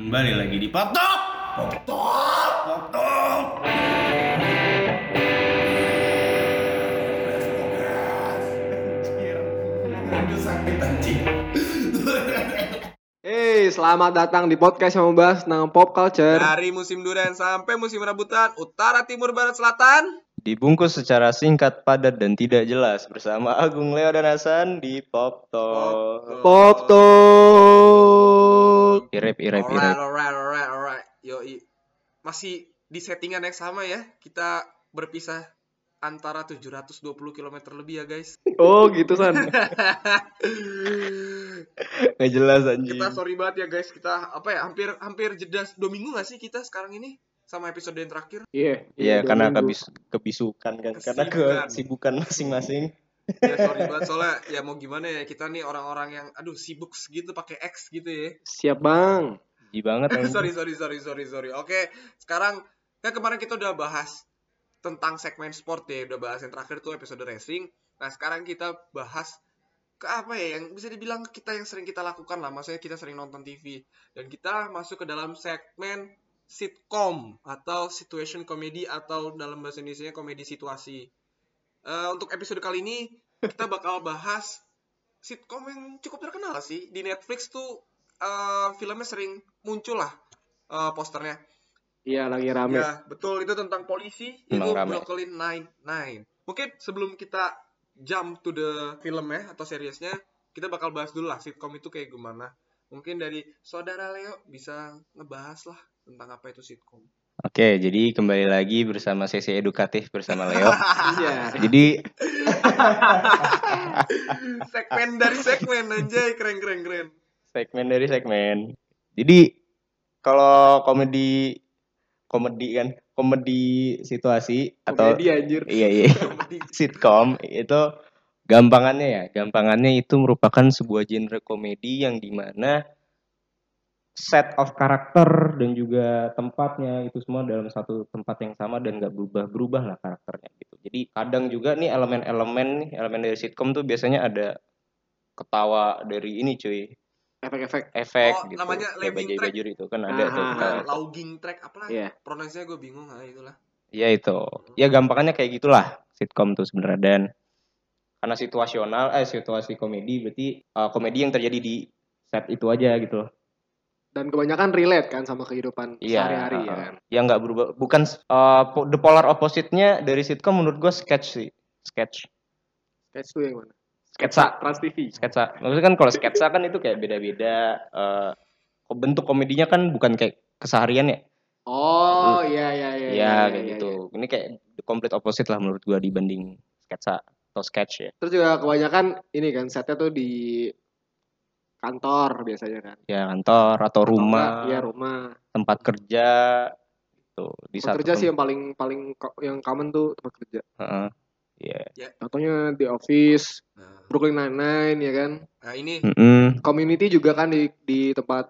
Kembali lagi di Pop Talk. Pop Talk. Pop Talk. Hey, selamat datang di podcast yang membahas tentang pop culture. Dari musim durian sampai musim rambutan, utara, timur, barat, selatan. Dibungkus secara singkat, padat, dan tidak jelas bersama Agung Leo dan Hasan di Pop Talk. Pop Talk. Irep, irep, Alright, irep. alright, alright, alright. Yo, masih di settingan yang sama ya. Kita berpisah antara 720 km lebih ya guys. Oh, gitu san. Nggak jelas anjing. kita sorry banget ya guys. Kita apa ya? Hampir hampir jeda dua minggu gak sih kita sekarang ini sama episode yang terakhir? Iya. Iya, dua karena minggu. kebis kebisukan kan, karena Kesibukan. kesibukan masing-masing. Ya sorry banget. Soalnya ya mau gimana ya kita nih orang-orang yang aduh sibuk segitu pakai X gitu ya. Siap, Bang. Ji banget sorry sorry sorry sorry sorry. Oke sekarang kan kemarin kita udah bahas tentang segmen sport ya udah bahas yang terakhir tuh episode racing. Nah sekarang kita bahas ke apa ya yang bisa dibilang kita yang sering kita lakukan lah. Maksudnya kita sering nonton TV dan kita masuk ke dalam segmen sitcom atau situation comedy atau dalam bahasa Indonesia komedi situasi Eh, untuk episode kali ini kita bakal bahas sitcom yang cukup terkenal sih di Netflix tuh eh, filmnya sering muncul lah eh, posternya. Iya, lagi rame. Ya betul itu tentang polisi itu rame. Brooklyn Nine Nine. Mungkin sebelum kita jump to the film ya atau seriesnya kita bakal bahas dulu lah sitcom itu kayak gimana. Mungkin dari saudara Leo bisa ngebahas lah tentang apa itu sitcom. Oke, jadi kembali lagi bersama sesi edukatif bersama Leo. Iya. jadi segmen dari segmen anjay keren keren keren. segmen dari segmen. Jadi kalau komedi komedi kan, komedi situasi atau Komedi anjir. iya iya Komedi. sitcom itu gampangannya ya gampangannya itu merupakan sebuah genre komedi yang di mana set of karakter dan juga tempatnya itu semua dalam satu tempat yang sama dan nggak berubah berubah lah karakternya gitu jadi kadang juga nih elemen-elemen nih elemen dari sitcom tuh biasanya ada ketawa dari ini cuy Efek-efek. efek Oh, gitu namanya track. bajur itu kan ada tuh Ah, ketawa. Nah, logging track apa lah? Iya. Pronunciasinya gue bingung ah itulah. Ya itu. Ya gampangannya kayak gitulah sitcom tuh sebenarnya dan karena situasional eh situasi komedi berarti eh, komedi yang terjadi di set itu aja gitu loh. Dan kebanyakan relate kan sama kehidupan Iya. sehari-hari ya uh, kan. Yang nggak berubah bukan po- the polar opposite-nya dari sitcom menurut gua sketch sih. Sketch. Sketch tuh yang mana? Sketsa. Trans TV. Sketsa. Maksudnya kan kalau sketsa kan itu kayak beda-beda kok bentuk komedinya kan bukan kayak keseharian ya. Oh, iya iya iya. Iya iya, kayak iya, gitu. iya. Ini kayak the complete opposite lah menurut gua dibanding sketsa atau sketch ya. Terus juga kebanyakan ini kan setnya tuh di kantor biasanya kan. Ya kantor atau rumah. Iya, rumah. tempat kerja gitu di Tempat satu kerja sih yang paling paling yang common tuh tempat kerja. Heeh. Iya. Contohnya di office, Nah, Brooklyn Nine-Nine ya kan. nah ini Mm-mm. Community juga kan di di tempat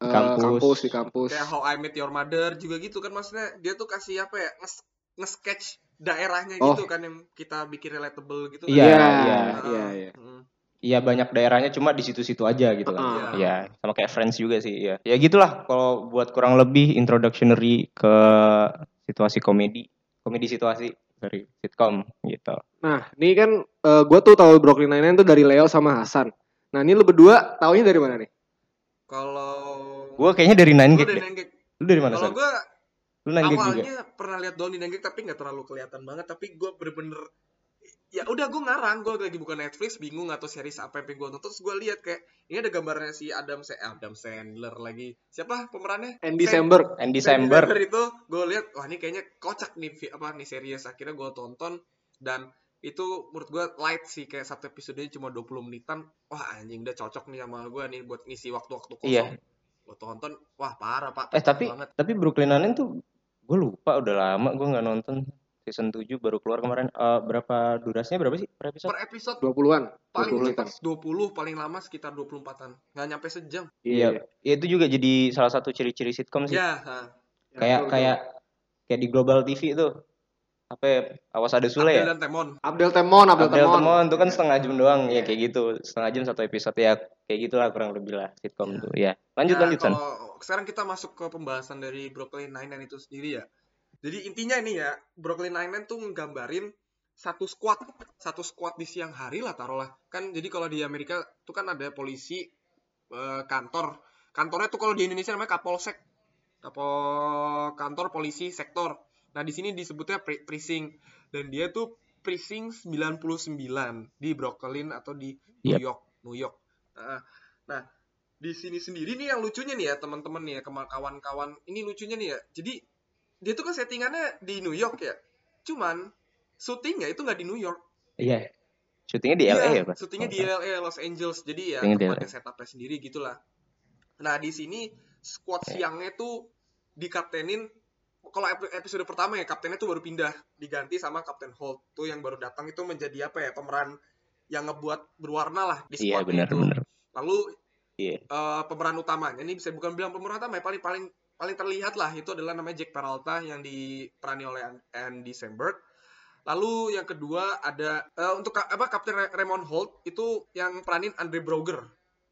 eh, Kampus. kampus di kampus. kayak How I Met Your Mother juga gitu kan maksudnya dia tuh kasih apa ya nge- nge-sketch daerahnya Oh. gitu kan yang kita bikin relatable gitu kan. Iya, Iya, iya. iya, iya. Iya banyak daerahnya cuma di situ-situ aja gitu kan. Ah. Iya, sama kayak Friends juga sih, ya. Ya gitulah kalau buat kurang lebih introductionary ke situasi komedi, komedi situasi dari sitcom gitu. Nah, ini kan gue tuh tahu Brooklyn Nine-Nine tuh dari Leo sama Hasan. Nah, ini lu berdua taunya dari mana nih? Kalau Gua kayaknya dari Nine Gag dari. Nine Gag. Lu dari mana, Kalau gue Lu Nine Gag juga? awalnya pernah lihat Donnie Nine Gag tapi nggak terlalu kelihatan banget tapi gue bener-bener ya udah gue ngarang. Gue lagi buka Netflix bingung atau series apa yang gue nonton. Terus gue lihat kayak ini ada gambarnya si Adam Sa- Adam Sandler lagi. Siapa pemerannya? Andy Sam- Samberg. And Sandy December. Samberg itu gue lihat wah ini kayaknya kocak nih apa nih series. Akhirnya gue tonton. Dan itu menurut gue light sih kayak satu episodenya cuma 20 menitan. Wah anjing udah cocok nih sama gue nih buat ngisi waktu-waktu kosong. Iya. gue tonton wah parah pak. Eh tapi banget. tapi Brooklyn Nine tuh gue lupa udah lama gue nggak nonton season 7 baru keluar kemarin. Eh, berapa durasinya berapa sih per episode? per episode 20-an. paling 20 cepat kan. 20 paling lama sekitar 24-an nggak nyampe sejam Iya. Ya, itu juga jadi salah satu ciri-ciri sitcom sih. ya ha. kayak betul, kayak kayak di Global TV itu. apa ya, awas ada Sule Abdel ya dan Temon. Abdel Temon, Abdel, Abdel Temon. Temon itu kan setengah jam doang ya kayak gitu setengah jam satu episode ya kayak gitulah kurang lebih lah sitcom tuh ya lanjut Nah, lanjut San kalau sekarang kita masuk ke pembahasan dari Brooklyn Nine-Nine itu sendiri ya. Jadi intinya ini ya, Brooklyn Nine-Nine tuh nggambarin satu squad, satu squad di siang hari lah taruhlah. Kan jadi kalau di Amerika tuh kan ada polisi eh, kantor. Kantornya tuh kalau di Indonesia namanya Kapolsek. Kapol kantor polisi sektor. Nah, di sini disebutnya pre- precinct dan dia tuh precinct 99 di Brooklyn atau di New Yep. York, New York. Nah, nah, di sini sendiri nih yang lucunya nih ya teman-teman nih ya kawan-kawan ini lucunya nih ya jadi dia tuh kan settingannya di New York ya. Cuman syutingnya itu nggak di New York. Iya syutingnya di LA ya pak? syutingnya di LA Los Angeles. Jadi ya tempatnya setupnya sendiri gitulah. Nah di sini squad siangnya tuh dikaptenin kalau ep- episode pertama ya kaptennya tuh baru pindah. Diganti sama Kapten Holt tuh yang baru datang itu menjadi apa ya pemeran yang ngebuat berwarna lah di iya squad benar itu. benar. Lalu Iya. eh, pemeran utamanya ini bisa bukan bilang pemeran utama ya paling paling paling terlihat lah itu adalah namanya Jack Peralta yang diperani oleh An- Andy Samberg. Lalu yang kedua ada eh, untuk ka- apa Kapten Ra- Raymond Holt itu yang peranin Andre Broger.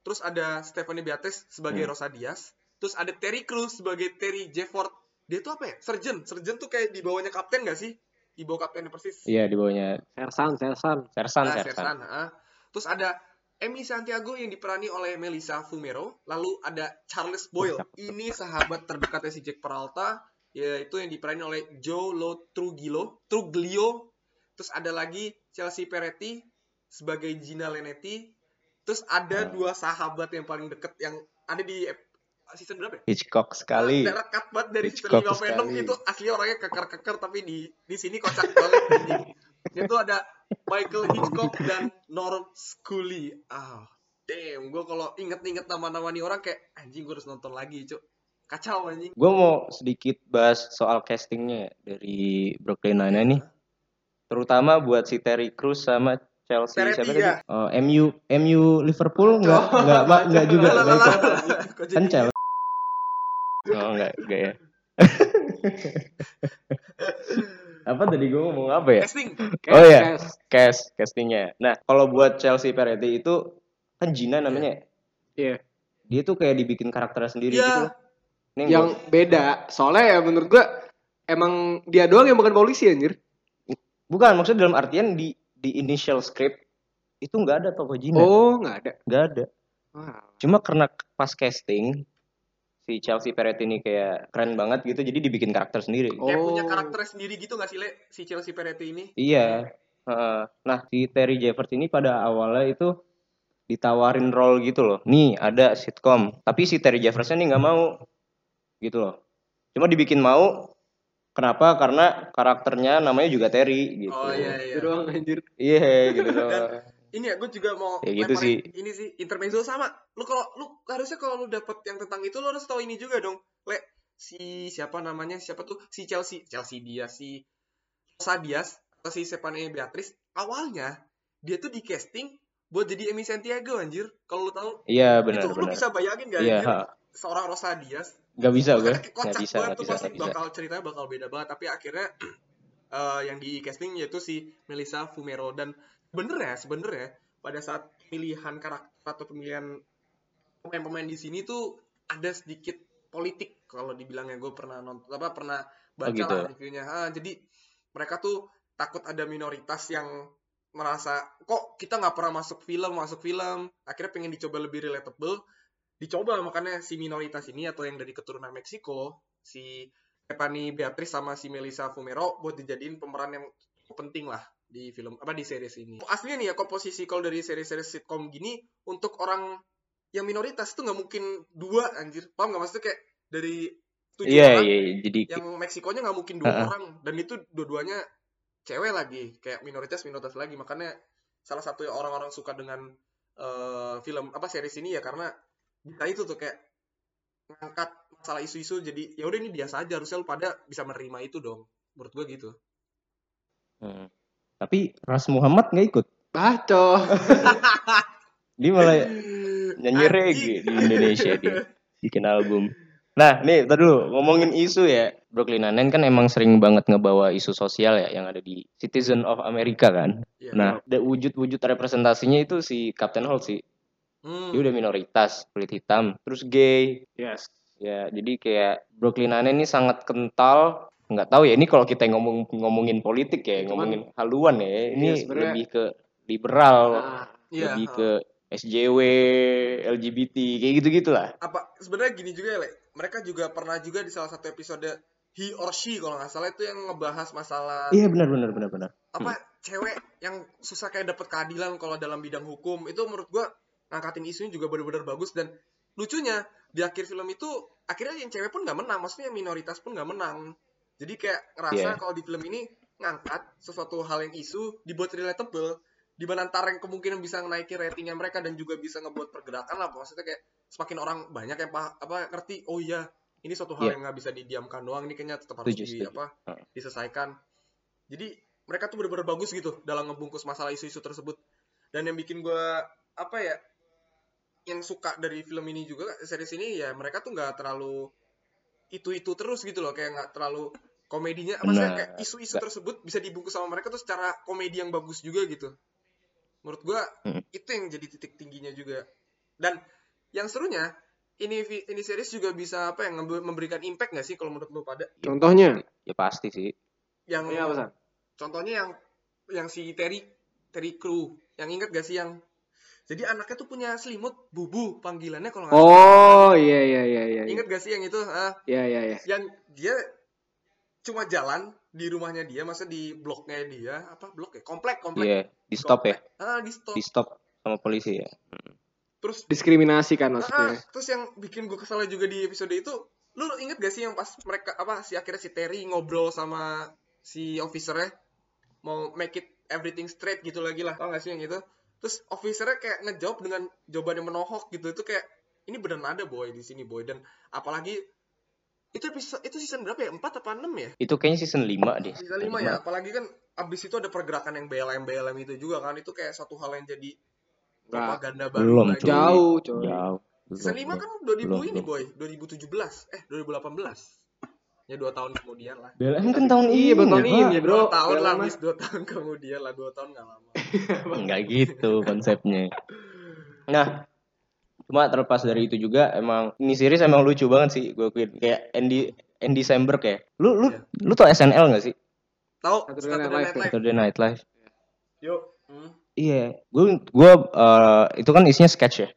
Terus ada Stephanie Beatrice sebagai Hmm. Rosa Diaz terus ada Terry Crews sebagai Terry Jefford dia tuh apa ya? Surgeon surgeon tuh kayak di bawahnya kapten gak sih? Di bawah kaptennya persis. Iya di bawahnya. Sersan, Sersan. Sersan Nah, Sersan. Sersan, ah. Terus ada Amy Santiago yang diperani oleh Melissa Fumero. Lalu ada Charles Boyle. Ini sahabat terdekatnya si Jack Peralta. Yaitu yang diperani oleh Joe Lo Trujillo. Truglio. Terus ada lagi Chelsea Peretti sebagai Gina Lenetti. Terus ada dua sahabat yang paling deket yang ada di season berapa ya? Hitchcock sekali Nah, cut banget dari season Hitchcock 5 Venom itu asli orangnya keker-keker tapi di di sini kocak banget. Itu ada Michael Hitchcock dan Norm Scully. Ah, damn, gue kalau inget-inget nama-nama nih orang kayak anjing gue harus nonton lagi, cuk. Kacau anjing. gue mau sedikit bahas soal castingnya ya dari Brooklyn Nine-Nine nih terutama buat si Terry Crews sama Chelsea Peretti siapa ya? tadi? Oh, MU MU Liverpool enggak enggak Pak, enggak juga enggak lah, ikut. lah. Kok kan Chelsea oh enggak enggak ya apa tadi gue ngomong apa ya Casting. Oh iya. Kes. cast castingnya nah kalau buat Chelsea Peretti itu kan Gina namanya Iya. dia tuh kayak dibikin karakternya sendiri Iya. gitu loh Ini Yang beda. Soalnya ya menurut gua emang dia doang yang bukan polisi anjir. bukan maksudnya dalam artian di di initial script itu nggak ada tokoh Gina Oh, nggak ada. nggak ada Wah. cuma karena pas casting si Chelsea Peretti ini kayak keren banget gitu jadi dibikin karakter sendiri Kayak punya Oh. karakter sendiri gitu gak sih, Le? Si Chelsea Peretti ini. iya Heeh. nah si Terry Jeffers ini pada awalnya itu ditawarin role gitu loh nih ada sitcom tapi si Terry Jeffersnya nih nggak mau gitu loh cuma dibikin mau kenapa karena karakternya namanya juga Terry gitu Oh iya iya. Itu doang anjir. iya gitu loh ini ya gue juga mau Ya gitu sih. ini sih intermezzo sama. Lu kalau lu harusnya kalau lu dapet yang tentang itu lu harus tahu ini juga dong. Le si siapa namanya siapa tuh? Si Chelsea. Chelsea dia si Rosa Diaz atau si Stephanie Beatrice awalnya dia tuh di casting buat jadi Amy Santiago anjir. Kalau lu tahu iya benar itu lu benar. bisa bayangin gak iya anjir? seorang Rosa Diaz. Nggak bisa gue nggak bisa nggak bisa pasti nggak bisa. bakal ceritanya bakal beda banget. Tapi akhirnya eh, yang di casting yaitu si Melissa Fumero dan bener ya sebenernya pada saat pemilihan karakter atau pemilihan pemain-pemain di sini tuh ada sedikit politik kalau dibilangnya. Gue pernah nonton apa pernah baca gitu. lah reviewnya. Ah, jadi mereka tuh takut ada minoritas yang merasa kok kita nggak pernah masuk film masuk film? Akhirnya pengen dicoba lebih relatable. Dicoba makanya si minoritas ini atau yang dari keturunan Meksiko si Stephanie Beatrice sama si Melissa Fumero buat dijadiin pemeran yang penting lah di film apa di series ini. Aslinya nih ya komposisi kalau dari series-series sitcom gini untuk orang yang minoritas tuh nggak mungkin dua anjir. Paham nggak? Maksudnya kayak dari tujuh iya orang iya jadi yang Meksikonya nggak mungkin dua Heeh. orang dan itu dua-duanya cewek lagi kayak minoritas minoritas lagi. Makanya salah satu yang orang-orang suka dengan eh, film apa series ini ya karena kita itu tuh kayak ngangkat masalah isu-isu jadi ya udah ini biasa aja harusnya lu pada bisa menerima itu dong. Menurut gua gitu. Hmm. Tapi Ras Muhammad nggak ikut. Baco. Dia malah nyanyi reggae di Indonesia dia. Bikin album. Nah, nih, tadi dulu ngomongin isu ya. Brooklyn Nine-Nine kan emang sering banget ngebawa isu sosial ya yang ada di Citizen of America kan. Iya. Nah, da- wujud-wujud representasinya itu si Captain Holt sih. Hmm. Dia udah minoritas, kulit hitam, terus gay. Yes. Ya, jadi kayak Brooklyn Nine-Nine ini sangat kental. Nggak tahu ya, ini kalau kita ngomong ngomongin politik ya, Cuman- ngomongin haluan ya. Ini Iya, sebenarnya- lebih ke liberal, Nah, Iya, lebih ha. ke SJW, LGBT, kayak gitu-gitu lah. apa sebenarnya gini juga ya, Le. Mereka juga pernah juga di salah satu episode He or She kalau nggak salah itu yang ngebahas masalah Iya, benar benar benar benar. apa cewek yang susah kayak dapet keadilan kalau dalam bidang hukum itu menurut gua ngangkatin isunya juga benar-benar bagus dan lucunya di akhir film itu akhirnya yang cewek pun nggak menang maksudnya minoritas pun nggak menang jadi kayak ngerasa Iya. kalau di film ini ngangkat sesuatu hal yang isu dibuat relatable di mana yang kemungkinan bisa naikin ratingnya mereka dan juga bisa ngebuat pergerakan lah maksudnya kayak semakin orang banyak yang paham apa ngerti oh iya ini suatu hal Iya. yang nggak bisa didiamkan doang ini kayaknya tetap harus Setuju, di setuju. apa diselesaikan jadi mereka tuh bener-bener bagus gitu dalam ngebungkus masalah isu-isu tersebut dan yang bikin gue apa ya yang suka dari film ini juga series ini ya mereka tuh nggak terlalu itu itu terus gitu loh kayak nggak terlalu komedinya maksudnya Benar. kayak isu-isu tersebut bisa dibungkus sama mereka tuh secara komedi yang bagus juga gitu menurut gua Mm. itu yang jadi titik tingginya juga dan yang serunya ini ini series juga bisa apa yang memberikan impact nggak sih kalau menurut lu pada contohnya, Ya pasti sih. yang Iya, apa, San? contohnya yang yang si Terry Terry Crew yang inget gak sih yang jadi anaknya tuh punya selimut bubu panggilannya kalau nggak Oh, iya iya iya iya. salah. inget gak sih yang itu ah Iya iya iya. yang dia cuma jalan di rumahnya dia masa di bloknya dia apa blok ya komplek komplek Iya, di stop ya. ah di stop Di stop sama polisi ya. terus Diskriminasi kan ah, maksudnya. terus yang bikin gue kesal juga di episode itu lu inget gak sih yang pas mereka apa si akhirnya si Terry ngobrol sama si officernya mau make it everything straight gitu lagi lah tau gak sih yang itu terus officernya kayak ngejawab dengan jawaban yang menohok gitu itu kayak ini beneran ada boy di sini boy dan apalagi itu episode itu season berapa ya 4 apa 6 ya Itu kayaknya season 5 deh. season 5 ya apalagi kan abis itu ada pergerakan yang BLM BLM itu juga kan itu kayak suatu hal yang jadi Nggak. propaganda baru Belum, lagi. cuy. Jauh, coy. Jauh. Season 5 kan 2000 Belum, ini boy 2017 eh 2018 ya dua tahun kemudian lah BLM kan tahun ini. Iya, tahun ini, bro. dua tahun lah BLM. bis dua tahun kemudian lah dua tahun nggak lama Enggak gitu konsepnya. Nah, cuma terlepas dari itu juga emang ini series emang lucu banget sih gue akuin kayak Andy Andy Samberg ya. Lu lu Iya. lu tau SNL gak sih? tahu Saturday Saturday Night Live, Saturday Night Live. yuk hmm. Iya, gue gue eh, itu kan isinya sketch ya.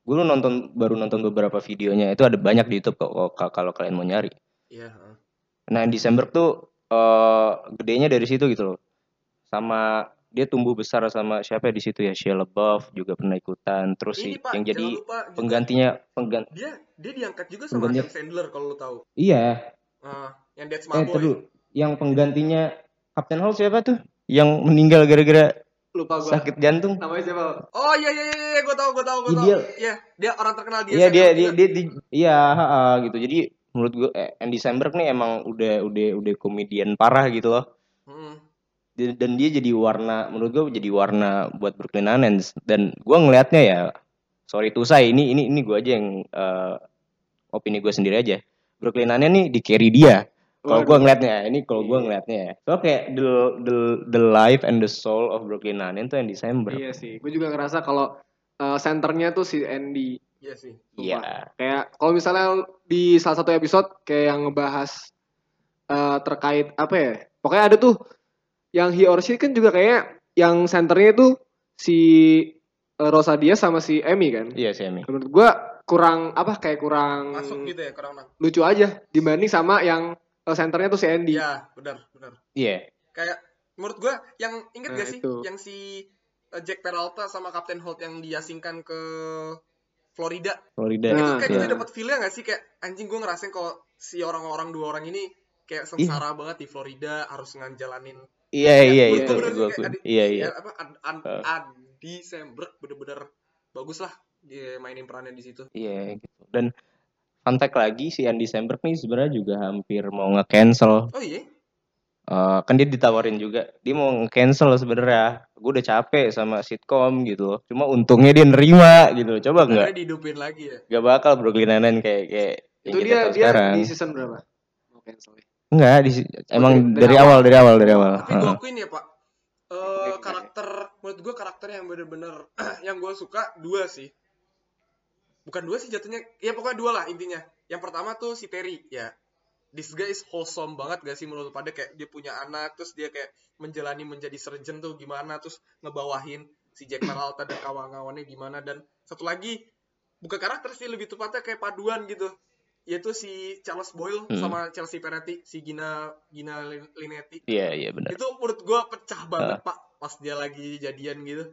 Gue lu nonton baru nonton beberapa videonya. Itu ada banyak di YouTube kok kalau- kalau kalian mau nyari. Iya heeh. Nah, Desember tuh eh gedenya dari situ gitu loh. Sama dia tumbuh besar sama siapa ya di situ ya? Shia LaBeouf juga pernah ikutan. Terus si ini pak yang jadi lupa juga penggantinya penggan dia dia diangkat juga sama Pengganti- Adam Sandler kalau lu tahu Iya, Ah, yang That's eh My Boy terus yang penggantinya Captain Holt siapa tuh? Yang meninggal gara-gara Lupa gua. sakit jantung. Namanya siapa? oh iya iya iya iya gue tahu gue tahu gue Iya, tahu dia- iya dia orang terkenal dia Iya dia dia juga. dia, di- iya gitu. Jadi menurut gue eh, Andy Samberg nih emang udah udah udah komedian parah gitu loh. Hmm. Dan dia jadi warna menurut gue jadi warna buat Brooklyn Nine-Nine dan gue ngelihatnya ya sorry to say ini ini ini gue aja yang eh, opini gue sendiri aja. Brooklyn Nine-Nine nih di carry dia. Kalau gue ngelihatnya ini kalau gue ngelihatnya ya. So kayak the the the life and the soul of Brooklyn Nine-Nine tuh Andy Samberg. Iya sih. Gue juga ngerasa kalau eh, senternya tuh si Andy. Iya sih Iya. Kayak kalau misalnya di salah satu episode kayak yang ngebahas eh, terkait apa ya? Pokoknya ada tuh yang he or she kan juga kayak yang senternya itu si eh, Rosa Diaz sama si Emmy kan. Iya sih Emi. Menurut gua kurang apa kayak kurang masuk gitu ya kurang lucu aja dibanding sama yang eh, senternya tuh si Andy. iya benar benar Iya. kayak menurut gua yang inget Nah, gak sih itu. yang si uh, Jack Peralta sama Captain Holt yang diasingkan ke Florida Florida. itu Nah, kayak iya. kita dapat feelnya gak sih kayak anjing gue ngerasain kalau si orang-orang dua orang ini kayak sengsara banget di Florida harus ngejalanin Iya iya itu. Adi- Iya iya. apa Ad- Ad- Uh. Adi Samberg bener-bener bagus lah dia mainin perannya di situ Iya gitu. Dan fun fact lagi si Andy Samberg nih sebenarnya juga hampir mau nge-cancel. oh iya Eh, kan dia ditawarin juga. Dia mau nge-cancel sebenarnya. Gue udah capek sama sitkom gitu. Cuma untungnya dia nerima gitu. Coba nggak? dihidupin lagi ya Gak bakal Brooklyn Nine-Nine kayak kayak Itu dia dia sekarang. di season berapa? Mau cancel. Enggak, di, emang dari- dari, awal, awal. dari awal, dari awal. Tapi gue akuin ya pak, Eh, Oke, karakter menurut gue karakter yang bener-bener yang gue suka dua sih. Bukan dua sih jatuhnya, ya pokoknya dua lah intinya. Yang pertama tuh si Terry ya. This guy is wholesome banget gak sih menurut pada kayak dia punya anak terus dia kayak menjalani menjadi surgeon tuh gimana terus ngebawahin si Jack Peralta dan kawan-kawannya gimana dan satu lagi bukan karakter sih lebih tepatnya kayak paduan gitu yaitu si Charles Boyle Hmm. sama Chelsea Peretti si Gina Gina Lin- Linetti Iya, iya benar. itu menurut gue pecah banget Ah. pak pas dia lagi jadian gitu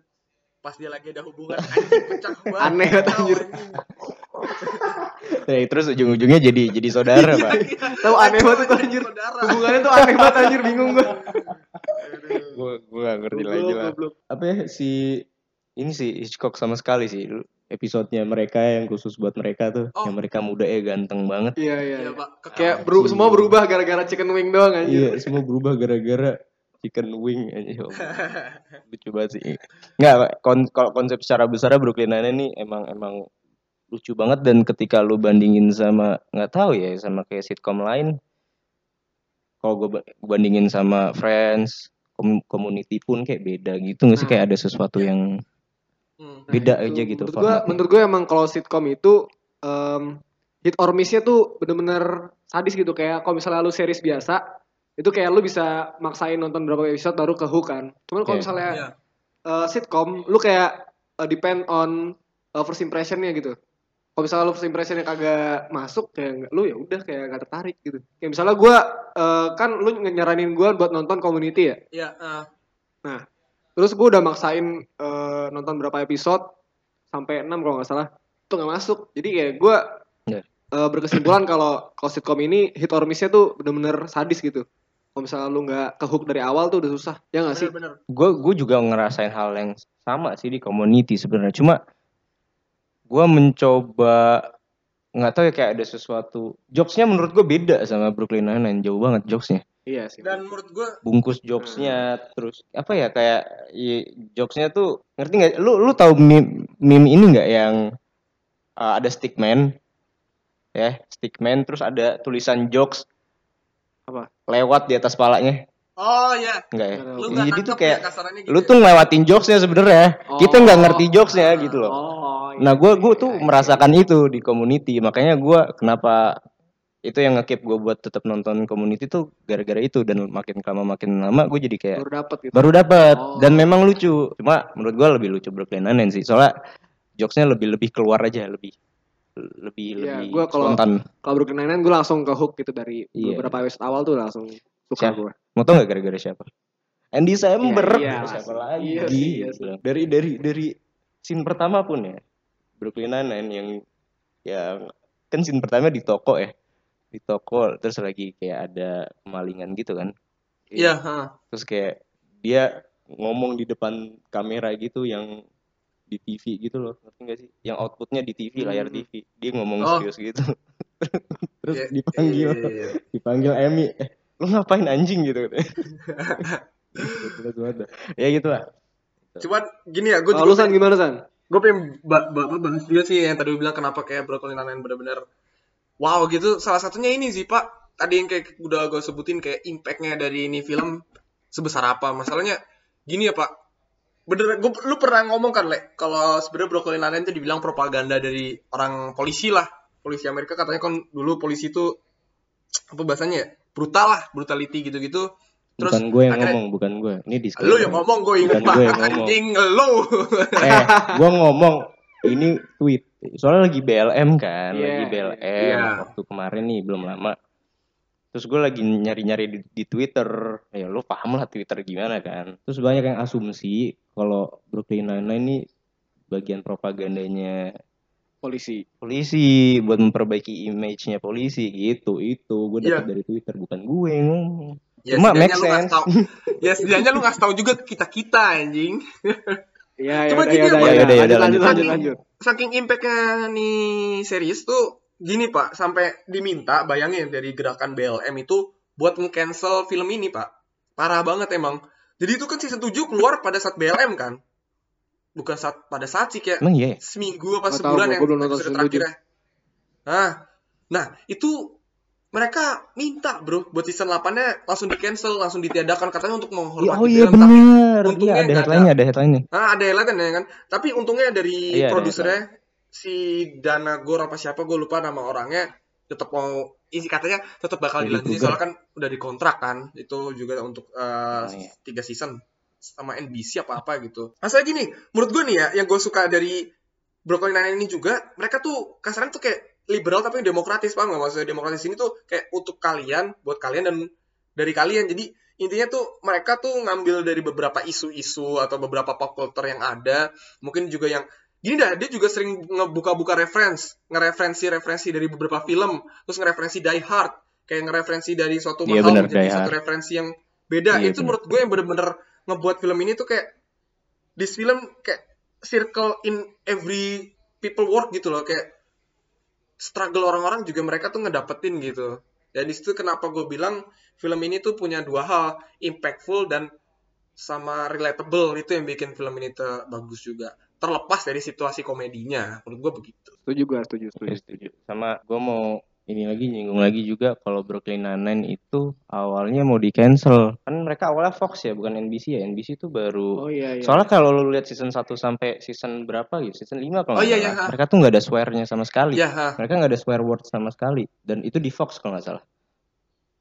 pas dia lagi ada hubungan anjing pecah banget Aneh banget, anjir. Eh, terus ujung-ujungnya jadi jadi saudara, Pak. Tahu aneh banget tuh anjir. saudara. Hubungannya tuh aneh banget anjir, bingung gua. Aduh. Gue gue gak ngerti lagi lah. Apa ya si ini sih Hitchcock sama sekali sih episodenya mereka yang khusus buat mereka tuh, Oh. yang mereka muda ya ganteng banget. Iya, iya. Iya iya. pak. Kayak beru- semua berubah gara-gara chicken wing doang Iya, anjir. semua berubah gara-gara chicken wing aja. Ya. Lucu banget sih. Enggak, Pak. kon- kalau konsep secara besar Brooklyn Nine-Nine ini emang emang lucu banget dan ketika lu bandingin sama nggak tahu ya sama kayak sitcom lain kalau gue bandingin sama Friends com- Community pun kayak beda gitu nggak sih Nah. kayak ada sesuatu yang Hmm. beda Nah, aja itu gitu Menurut gua, formatnya. menurut gua emang kalau sitcom itu em, hit or miss-nya tuh bener-bener sadis gitu kayak kalau misalnya lu series biasa itu kayak lu bisa maksain nonton berapa episode baru ke hook kan. Cuman kalau Oke. misalnya Iya. eh, sitcom lu kayak eh, depend on eh, first impression-nya gitu. Kalau misalnya lu first impression-nya kagak masuk kayak nggak- lu ya udah kayak gak tertarik gitu. Kayak misalnya gua eh, kan lu nyaranin gua buat nonton community ya. Iya, ah. Terus gue udah maksain eh, nonton berapa episode sampai 6 kalau nggak salah itu nggak masuk. Jadi kayak gue Iya. eh, berkesimpulan kalau kalau sitcom ini hit or miss-nya tuh bener-bener sadis gitu. Kalau misalnya lu nggak ke hook dari awal tuh udah susah. Ya nggak sih? gue gue juga ngerasain hal yang sama sih di community sebenarnya cuma gue mencoba nggak tahu ya kayak ada sesuatu. Jokesnya menurut gue beda sama Brooklyn Nine-Nine jauh banget jokesnya. Iya sih. dan menurut gue bungkus jokesnya terus apa ya kayak i- jokesnya tuh ngerti nggak lu lu tahu meme, meme ini nggak yang uh, ada stickman ya stickman terus ada tulisan jokes Apa? lewat di atas palanya oh ya enggak ya lu jadi tuh nangkep kayak ya gitu lu ya? tuh ngelewatin jokesnya sebenarnya kita nggak Oh. ngerti jokesnya gitu loh Oh. iya, nah gue iya, gue iya, tuh iya. merasakan itu di community makanya gue kenapa itu yang ngekip gue buat tetap nonton community tuh gara-gara itu dan makin lama makin lama gue jadi kayak baru dapet gitu. baru dapat Oh. dan memang lucu cuma menurut gue lebih lucu Brooklyn Nine-Nine sih soalnya jokesnya lebih lebih keluar aja lebih lebih Iya, lebih gua kalau- spontan Kalau Brooklyn Nine-Nine gue langsung ke hook gitu dari Iya. beberapa episode awal tuh langsung suka Siapa? gue. mau tau nggak gara-gara siapa Andy Samberg Iya, iya, siapa sih. lagi Iya sih, iya sih. dari dari dari scene pertama pun ya Brooklyn Nine-Nine yang yang kan scene pertama di toko ya di toko terus lagi kayak ada kemalingan gitu kan iya ah. terus kayak dia ngomong di depan kamera gitu yang di TV gitu loh ngerti gak sih yang outputnya di TV layar Hmm. TV dia ngomong Oh. serius gitu terus Iya, dipanggil iya, iya, iya. dipanggil Emmy eh, lu ngapain anjing? gitu. Ya gitu lah cuman gini ya gue San gimana San? gue pengen ba ba ba- bahas juga sih yang tadi bilang kenapa kayak Brooklyn Nine-Nine bener-bener wow gitu. Salah satunya ini sih pak. Tadi yang kayak udah gue sebutin kayak impactnya dari ini film sebesar apa. Masalahnya gini ya pak. Bener gue lu pernah ngomong kan le kalau sebenarnya Brooklyn Nine-Nine itu dibilang propaganda dari orang polisi lah. Polisi Amerika katanya kan dulu polisi itu apa bahasanya ya brutal lah brutality gitu-gitu. Terus bukan gue yang akhirnya- ngomong bukan gue. Ini lu disclaimer yang ngomong gue inget Bukan gue yang ngomong. anjing lu. Eh gue ngomong ini tweet. Soalnya lagi BLM kan Iya, lagi BLM iya. waktu kemarin nih belum lama. Terus gue lagi nyari-nyari di, di Twitter. Ya lo paham lah Twitter gimana kan. Terus banyak yang asumsi kalau Brooklyn Nine-Nine ini bagian propagandanya Polisi. polisi buat memperbaiki image-nya polisi gitu itu gue dapat Iya. dari Twitter bukan gue yang ngomong Ya, Cuma make lu ngasih sense. tahu. Ya setidaknya lu ngasih tahu juga ke kita-kita anjing. Iya, ya Cuma udah, gini ya ya, ya Ya ya lanjut, lanjut. lanjut. Saking impactnya nih series tuh gini Pak, sampai diminta bayangin dari gerakan BLM itu buat nge-cancel film ini Pak. Parah banget emang. Jadi itu kan season 7 keluar pada saat BLM kan? Bukan saat pada saat sih kayak emang iya ya? seminggu apa Nggak tahu, sebulan gua yang belum nonton episode terakhir ya. Nah, Nah, itu mereka minta bro buat season 8-nya langsung di cancel, langsung ditiadakan katanya untuk menghormati oh iya film. Tapi benar. untungnya Iya ada nggak headline-nya, ada headline-nya. ah, ada ya kan. Tapi untungnya dari Iya, ada produsernya si Dana Gor apa siapa gue lupa nama orangnya tetap mau isi katanya tetap bakal dilanjutin soalnya kan udah dikontrak kan itu juga untuk eh, Oh, iya. tiga season sama NBC apa apa gitu. Masalah gini, menurut gue nih ya yang gue suka dari Brooklyn Nine ini juga mereka tuh kasarnya tuh kayak liberal tapi demokratis paham gak maksudnya demokratis ini tuh kayak untuk kalian buat kalian dan dari kalian jadi intinya tuh mereka tuh ngambil dari beberapa isu-isu atau beberapa pop culture yang ada mungkin juga yang gini dah dia juga sering ngebuka-buka reference ngereferensi-referensi dari beberapa film terus ngereferensi Die Hard kayak ngereferensi dari suatu Iya, mahal bener, menjadi satu Hard. referensi yang beda Iya, itu bener. menurut gue yang bener-bener ngebuat film ini tuh kayak this film kayak circle in every people work gitu loh. Kayak struggle orang-orang juga mereka tuh ngedapetin gitu. Dan di situ kenapa gue bilang film ini tuh punya dua hal impactful dan sama relatable. Itu yang bikin film ini tuh bagus juga. Terlepas dari situasi komedinya. Menurut gue begitu. Setuju gue, setuju, setuju. Setuju. Sama gue mau ini lagi nyinggung lagi juga kalau Brooklyn Nine-Nine itu awalnya mau di cancel. Kan mereka awalnya Fox ya, bukan NBC ya. NBC itu baru Oh iya iya. Soalnya kalau lu lihat season 1 sampai season berapa gitu, season 5 kalau Oh, iya, salah, iya. mereka tuh nggak ada swear-nya sama sekali. ya ha. Mereka nggak ada swear word sama sekali dan itu di Fox kalau nggak salah.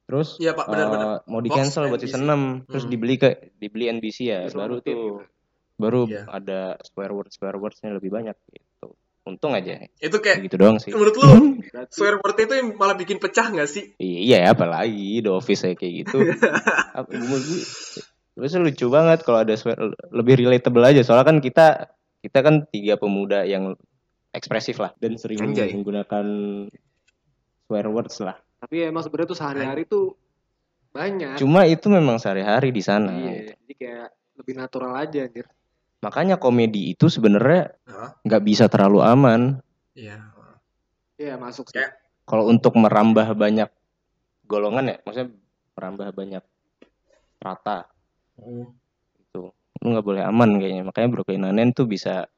Terus Iya, Pak, benar-benar. eh, mau di Fox, cancel buat NBC. season 6 terus Hmm. dibeli ke dibeli NBC ya, baru tuh gitu. baru Iya. ada swear word swear wordsnya lebih banyak gitu. Untung aja itu kayak gitu doang sih. menurut lu Berarti swear word itu yang malah bikin pecah nggak sih Iya, apalagi The Office kayak kayak gitu. Gue terus lucu banget kalau ada swear lebih relatable aja. Soalnya kan kita kita kan tiga pemuda yang ekspresif lah dan sering Anjay. menggunakan swear words lah. tapi emang sebenarnya tuh sehari-hari tuh banyak. Cuma itu memang sehari-hari di sana. Iya, jadi kayak lebih natural aja anjir. Makanya komedi itu sebenarnya nggak bisa terlalu aman. iya Iya, masuk sih. Kayak- Kalau untuk merambah banyak golongan ya, maksudnya merambah banyak rata itu lu nggak boleh aman kayaknya makanya Brooklyn Nine-Nine tuh bisa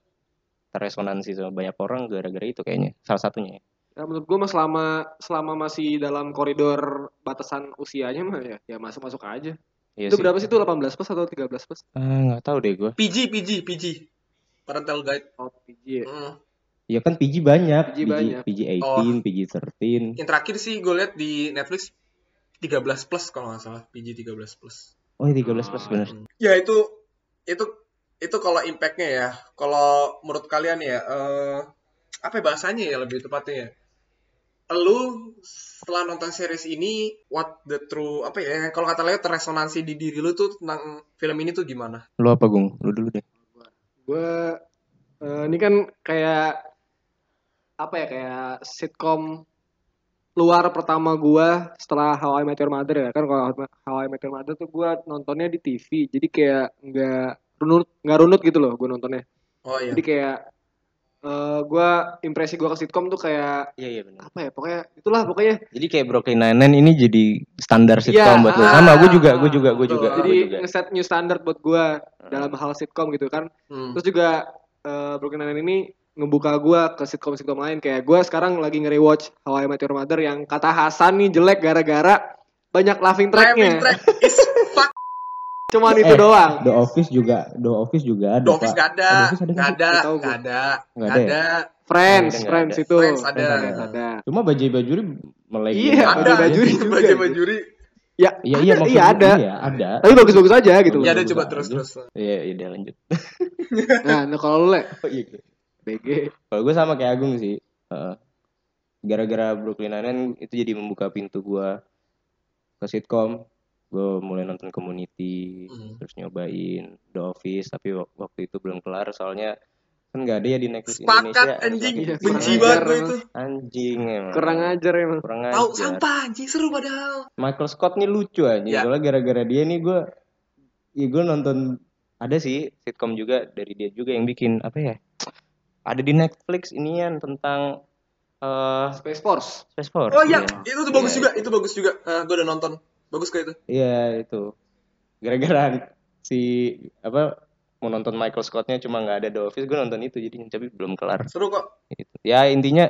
teresonansi sama banyak orang gara-gara itu kayaknya salah satunya ya. Ya, menurut gue mah selama selama masih dalam koridor batasan usianya mah ya, ya masuk masuk aja. Iya itu sih. berapa sih itu 18 plus atau 13 plus? Ah, nggak tahu deh gue PG PG PG parental guide Oh, PG ya. Mm. ya kan PG banyak PG banyak. PG Oh. 18 PG 13 yang terakhir sih gue liat di Netflix 13 plus kalau nggak salah PG 13 plus oh 13 plus Oh, bener ya itu itu itu kalau impactnya ya kalau menurut kalian ya eh, apa ya bahasanya ya lebih tepatnya ya lu setelah nonton series ini what the true apa ya kalau kata Leo terresonansi di diri lu tuh tentang film ini tuh gimana? Lu apa Gung? Lu dulu deh. Gue eh, ini kan kayak apa ya kayak sitkom luar pertama gua setelah How I Met Your Mother ya. Kan kalau How I Met Your Mother tuh gua nontonnya di TV jadi kayak nggak runut nggak runut gitu loh gue nontonnya. Oh iya. Jadi kayak eh gua impresi gua ke sitkom tuh kayak iya iya benar apa ya pokoknya itulah pokoknya jadi kayak Brooklyn Nine-Nine ini jadi standar Iya, sitcom buat lu ah, sama gue juga gue juga gue juga jadi gua juga. ngeset new standard buat gua dalam hal sitkom gitu kan. Hmm. terus juga eh, Brooklyn Nine ini ngebuka gua ke sitkom-sitkom lain. Kayak gua sekarang lagi nge-rewatch How I Met Your Mother yang kata Hasan nih jelek gara-gara banyak laughing tracknya. Track is fuck cuman itu Eh, doang The Office juga The Office juga ada The Office Pak. gak ada The Office ada gak nggak sih? ada Nggak tahu gak gua. ada Nggak gak ada ya? ada Friends ada, Friends itu Friends ada. Friends ada cuma bajai bajuri melek Iya, ada Baju bajuri juga baju gitu. bajuri ya iya iya ada, maksud iya gua, ada iya ada tapi bagus-bagus aja gitu ya ada coba aja. terus terus iya iya udah lanjut nah, nah kalau lu le oh, iya. BG Kalau gue sama kayak Agung sih. Heeh. Gara-gara Brooklyn Nine-Nine itu jadi membuka pintu gue ke sitkom. Gue mulai nonton Community, Hmm. terus nyobain The Office, tapi wak- waktu itu belum kelar soalnya kan nggak ada ya di Netflix sepakat Indonesia. anjing Iya, benci kurang banget ajar gue emang. itu Anjing emang. kurang ajar emang Kurang tahu ajar. sampah anjing seru padahal Michael Scott nih lucu aja. Ya. Soalnya gara-gara dia nih gue, ya gue nonton ada sih sitkom juga dari dia juga yang bikin apa ya? Ada di Netflix inian tentang eh Space Force Space Force. oh iya iya. itu tuh bagus Iya. juga itu bagus juga Ah, gue udah nonton bagus kayak itu Iya itu. Gara-gara si apa mau nonton Michael Scottnya cuma nggak ada The Office, gue nonton itu jadi tapi belum kelar. seru kok Gitu. Ya intinya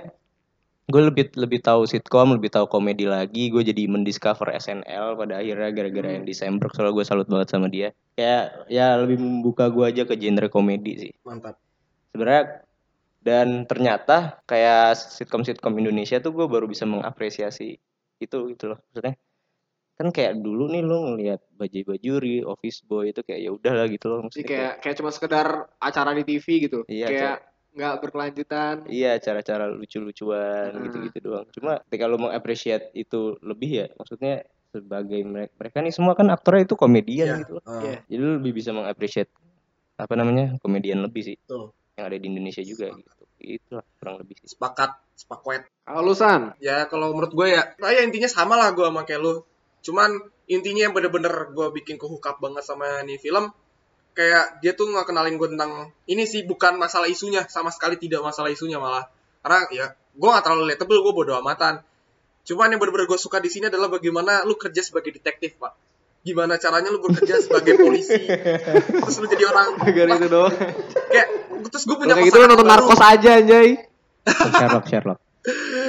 gue lebih lebih tahu sitkom lebih tahu komedi lagi gue jadi mendiscover SNL pada akhirnya gara-gara Hmm. yang Desember soalnya gue salut banget sama dia kayak ya lebih membuka gue aja ke genre komedi sih Mantap. sebenarnya dan ternyata kayak sitkom-sitkom Indonesia tuh gue baru bisa mengapresiasi itu gitu loh maksudnya kan kayak dulu nih lo ngelihat Bajai Bajuri, Office Boy itu kayak ya udahlah gitu loh Jadi maksudnya kayak kayak, kayak cuma sekedar acara di TV gitu. Iya, kayak nggak berkelanjutan. iya cara-cara lucu-lucuan Hmm. gitu-gitu doang cuma ketika lo mengapresiasi itu lebih ya maksudnya sebagai mereka, mereka nih semua kan aktornya itu komedian Iya. gitu loh Ah, Iya. jadi lo lebih bisa mengapresiasi apa namanya komedian lebih sih Betul. yang ada di Indonesia juga gitu itulah kurang lebih sih Sepakat, sepaket. Kalau lu San, Ya kalau menurut gue ya, nah ya intinya sama lah gue sama kayak lu. Cuman intinya yang bener-bener gue bikin kehukap banget sama nih film, kayak dia tuh nggak kenalin gue tentang ini sih bukan masalah isunya, sama sekali tidak masalah isunya malah. Karena ya gue nggak terlalu relatable, gue bodo amatan. Cuman yang bener-bener gue suka di sini adalah bagaimana lu kerja sebagai detektif pak. Gimana caranya lu bekerja sebagai polisi, terus lu jadi orang gara itu doang. kayak terus gue punya Kayak gitu lu nonton baru. narkos aja anjay. Sherlock Sherlock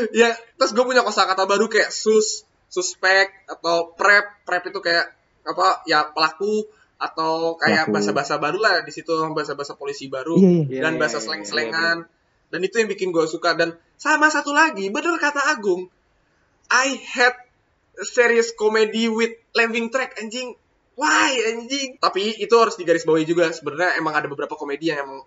ya terus gue punya kosakata baru kayak sus suspek atau prep prep itu kayak apa ya pelaku atau kayak bahasa-bahasa baru lah di situ bahasa-bahasa polisi baru iya iya Iya, dan iya, bahasa iya, slang-slangan dan itu yang bikin gue suka dan sama satu lagi bener kata Agung I had serious comedy with living track anjing why anjing tapi itu harus digarisbawahi juga sebenarnya emang ada beberapa komedi yang emang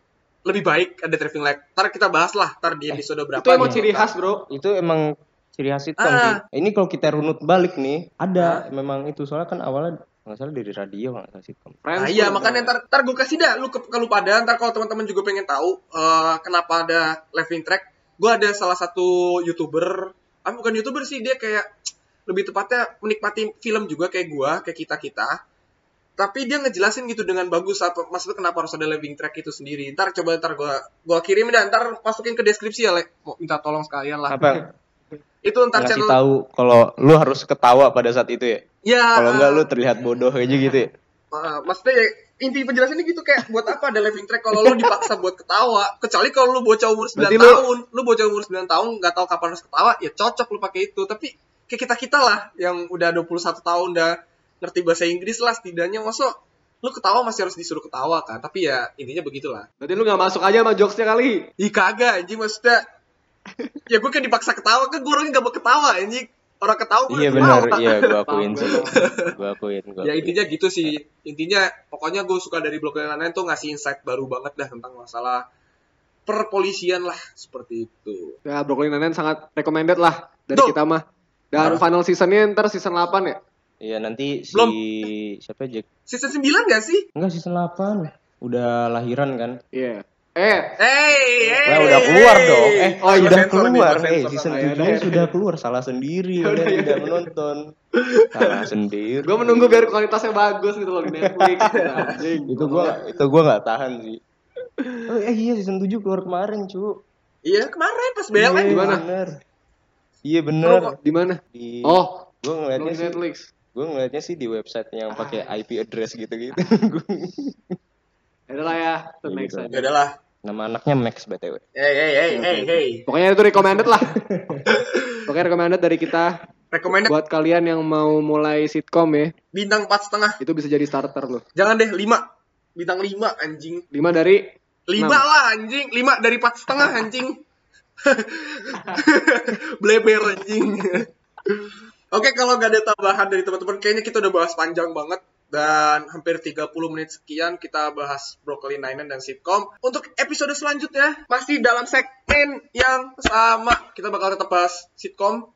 lebih baik ada Traveling Light. Ntar kita bahas lah, ntar di episode berapa. Itu emang gitu. ciri khas, Bro. itu emang ciri khas sitkom Ah. sih. Ini kalau kita runut balik nih, ada memang itu. Soalnya kan awalnya nggak salah dari radio nggak salah sitkom. Nah iya makanya ntar, ntar gue kasih dah lu ke, lu pada. Ntar kalau teman-teman juga pengen tahu eh, kenapa ada living track gue ada salah satu youtuber. Ah bukan youtuber sih dia kayak lebih tepatnya menikmati film juga kayak gue kayak kita kita. Tapi dia ngejelasin gitu dengan bagus apa maksudnya kenapa harus ada living track itu sendiri. Ntar coba ntar gue gua kirim dan ntar masukin ke deskripsi ya le. Mau minta tolong sekalian lah. Apa itu ntar ngasih channel tahu kalau lu harus ketawa pada saat itu ya? ya. Kalau enggak eh, lu terlihat bodoh aja gitu ya? Uh, maksudnya ya, inti penjelasannya gitu kayak buat apa ada living track kalau lu dipaksa buat ketawa? Kecuali kalau lu bocah umur 9 Berarti lu- tahun. Lu bocah umur 9 tahun nggak tahu kapan harus ketawa ya cocok lu pakai itu. Tapi kayak kita kita lah yang udah 21 tahun udah ngerti bahasa Inggris lah setidaknya. Masuk lu ketawa masih harus disuruh ketawa kan? Tapi ya intinya begitulah. Berarti lu gak masuk aja sama jokesnya kali. ih kagak anjing maksudnya ya gue kayak dipaksa ketawa kan gue orangnya gak mau ketawa anjing orang ketawa gue Iya benar, iya gua akuin sih. gua. Gua akuin, gua. ya akuin. intinya gitu sih intinya pokoknya gue suka dari blog yang lain tuh ngasih insight baru banget dah tentang masalah perpolisian lah seperti itu Ya, Brooklyn Nine-Nine sangat recommended lah dari Tuh. kita mah. Dan final seasonnya ntar season 8 ya? Iya nanti si Belum. siapa Jack? season 9 gak sih? Enggak season 8. Udah lahiran kan? Iya. Eh, Hey, hey, Lah udah keluar dong. Eh, Oh, iya, nih, keluar. Eh, season Ah, iya, 7 iya. sudah keluar. Salah sendiri Udah, tidak menonton. Salah sendiri. gue menunggu biar kualitasnya bagus gitu loh di Netflix. Anjing. itu gua itu gua nggak tahan sih. Oh, eh iya season 7 keluar kemarin, cu. Iya kemarin pas BLN Iya, di mana? Bener. Iya bener. Di mana? Di Oh, gua belum ngeliatnya di sih Netflix. gue ngeliatnya sih di website yang pakai IP address gitu-gitu. Ya udah lah ya, itu Iya, next gitu. aja. ya udahlah Nama anaknya Max BTW. hey hey hey hey hey. Pokoknya itu recommended lah. Pokoknya recommended dari kita. Recommended. Buat kalian yang mau mulai sitcom ya, bintang 4 setengah. Itu bisa jadi starter loh. jangan deh 5 bintang 5 anjing. 5 dari 5 Enam. lah anjing. 5 dari 4 setengah anjing. Bleber anjing. Oke, kalau nggak ada tambahan dari teman-teman, kayaknya kita udah bahas panjang banget. Dan hampir 30 menit sekian kita bahas Brooklyn Nine-Nine dan sitcom. Untuk episode selanjutnya, masih dalam segmen yang sama. Kita bakal tetap bahas sitcom.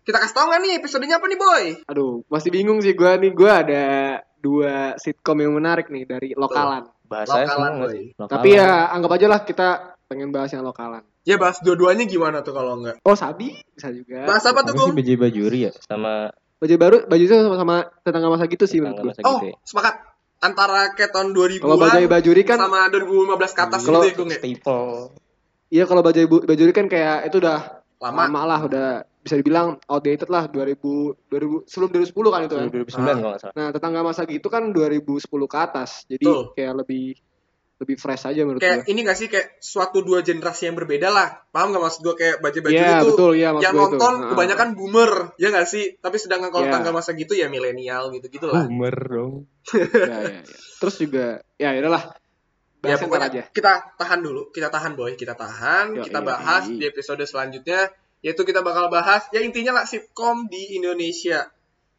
Kita kasih tau nggak nih episodenya apa nih, Boy? aduh, masih bingung sih gua nih. Gua ada dua sitcom yang menarik nih dari lokalan. Bahasanya Lokalan, semua boy. sih? Lokalan. Tapi ya anggap aja lah kita pengen bahas yang lokalan. Ya, bahas dua-duanya gimana tuh kalau nggak? Oh, Sabi bisa juga. Bahas apa tuh, Gung? BJ Bajuri ya sama Baju baru, baju itu sama-sama tetangga masa gitu sih menurut gua. masa Oh, gitu ya. sepakat. Antara kayak tahun 2000-an Kalau Bajai Bajuri kan sama 2015 ke atas Kalau- gitu ya, ya? staple. Iya kalau Bajai Bajuri kan kayak itu udah Lama. lama lah, udah bisa dibilang outdated lah 2000 2000 sebelum 2010 kan itu kan. 2009 kalau nggak salah. Nah, tetangga masa gitu kan 2010 ke atas. Jadi Betul. kayak lebih lebih fresh aja menurut kayak gue ini gak sih kayak suatu dua generasi yang berbeda lah paham gak maksud gue kayak baju-baju Iya itu betul ya maksud yang gue itu. nonton Nah. kebanyakan boomer ya gak sih tapi sedangkan kalau Iya. tangga masa gitu ya milenial gitu gitu lah Boomer dong. ya, ya, ya. terus juga ya udahlah ya bahas ntar pokoknya aja kita tahan dulu kita tahan boy kita tahan Yo, kita iya, bahas iya. di episode selanjutnya yaitu kita bakal bahas ya intinya lah sitkom di Indonesia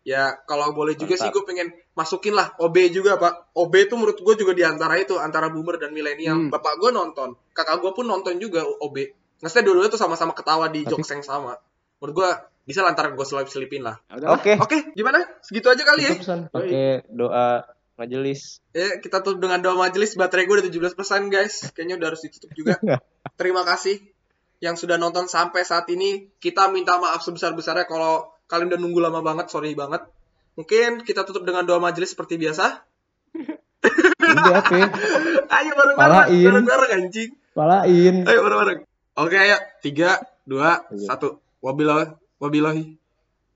ya kalau boleh juga sih Mantap. gue pengen masukin lah OB juga pak OB tuh menurut gue juga di antara itu antara boomer dan milenial Hmm. bapak gue nonton kakak gue pun nonton juga OB maksudnya dua-duanya tuh sama-sama ketawa di Tapi- jokes yang sama menurut gue bisa lah ntar gue selip selipin lah Ya. Oke. oke gimana segitu aja kali ya pakai doa majelis. Ya, kita tutup dengan doa majelis baterai gue udah 17% guys. Kayaknya udah harus ditutup juga. Terima kasih yang sudah nonton sampai saat ini. Kita minta maaf sebesar-besarnya kalau kalian udah nunggu lama banget, sorry banget. Mungkin kita tutup dengan doa majelis seperti biasa. Udah. Ayo bareng-bareng, bareng-bareng anjing. Palain. Ayo bareng-bareng. Oke, ayo. Tiga, dua, Iya. satu. Wabillahi, wabillahi,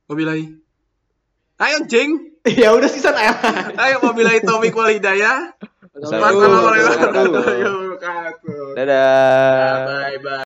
wabillahi. Ayo, jeng. ya udah sih san ayo Ayo, wabillahi taufik wal hidayah. Assalamualaikum warahmatullahi warahmatullahi wabarakatuh. Dadah. Bye bye.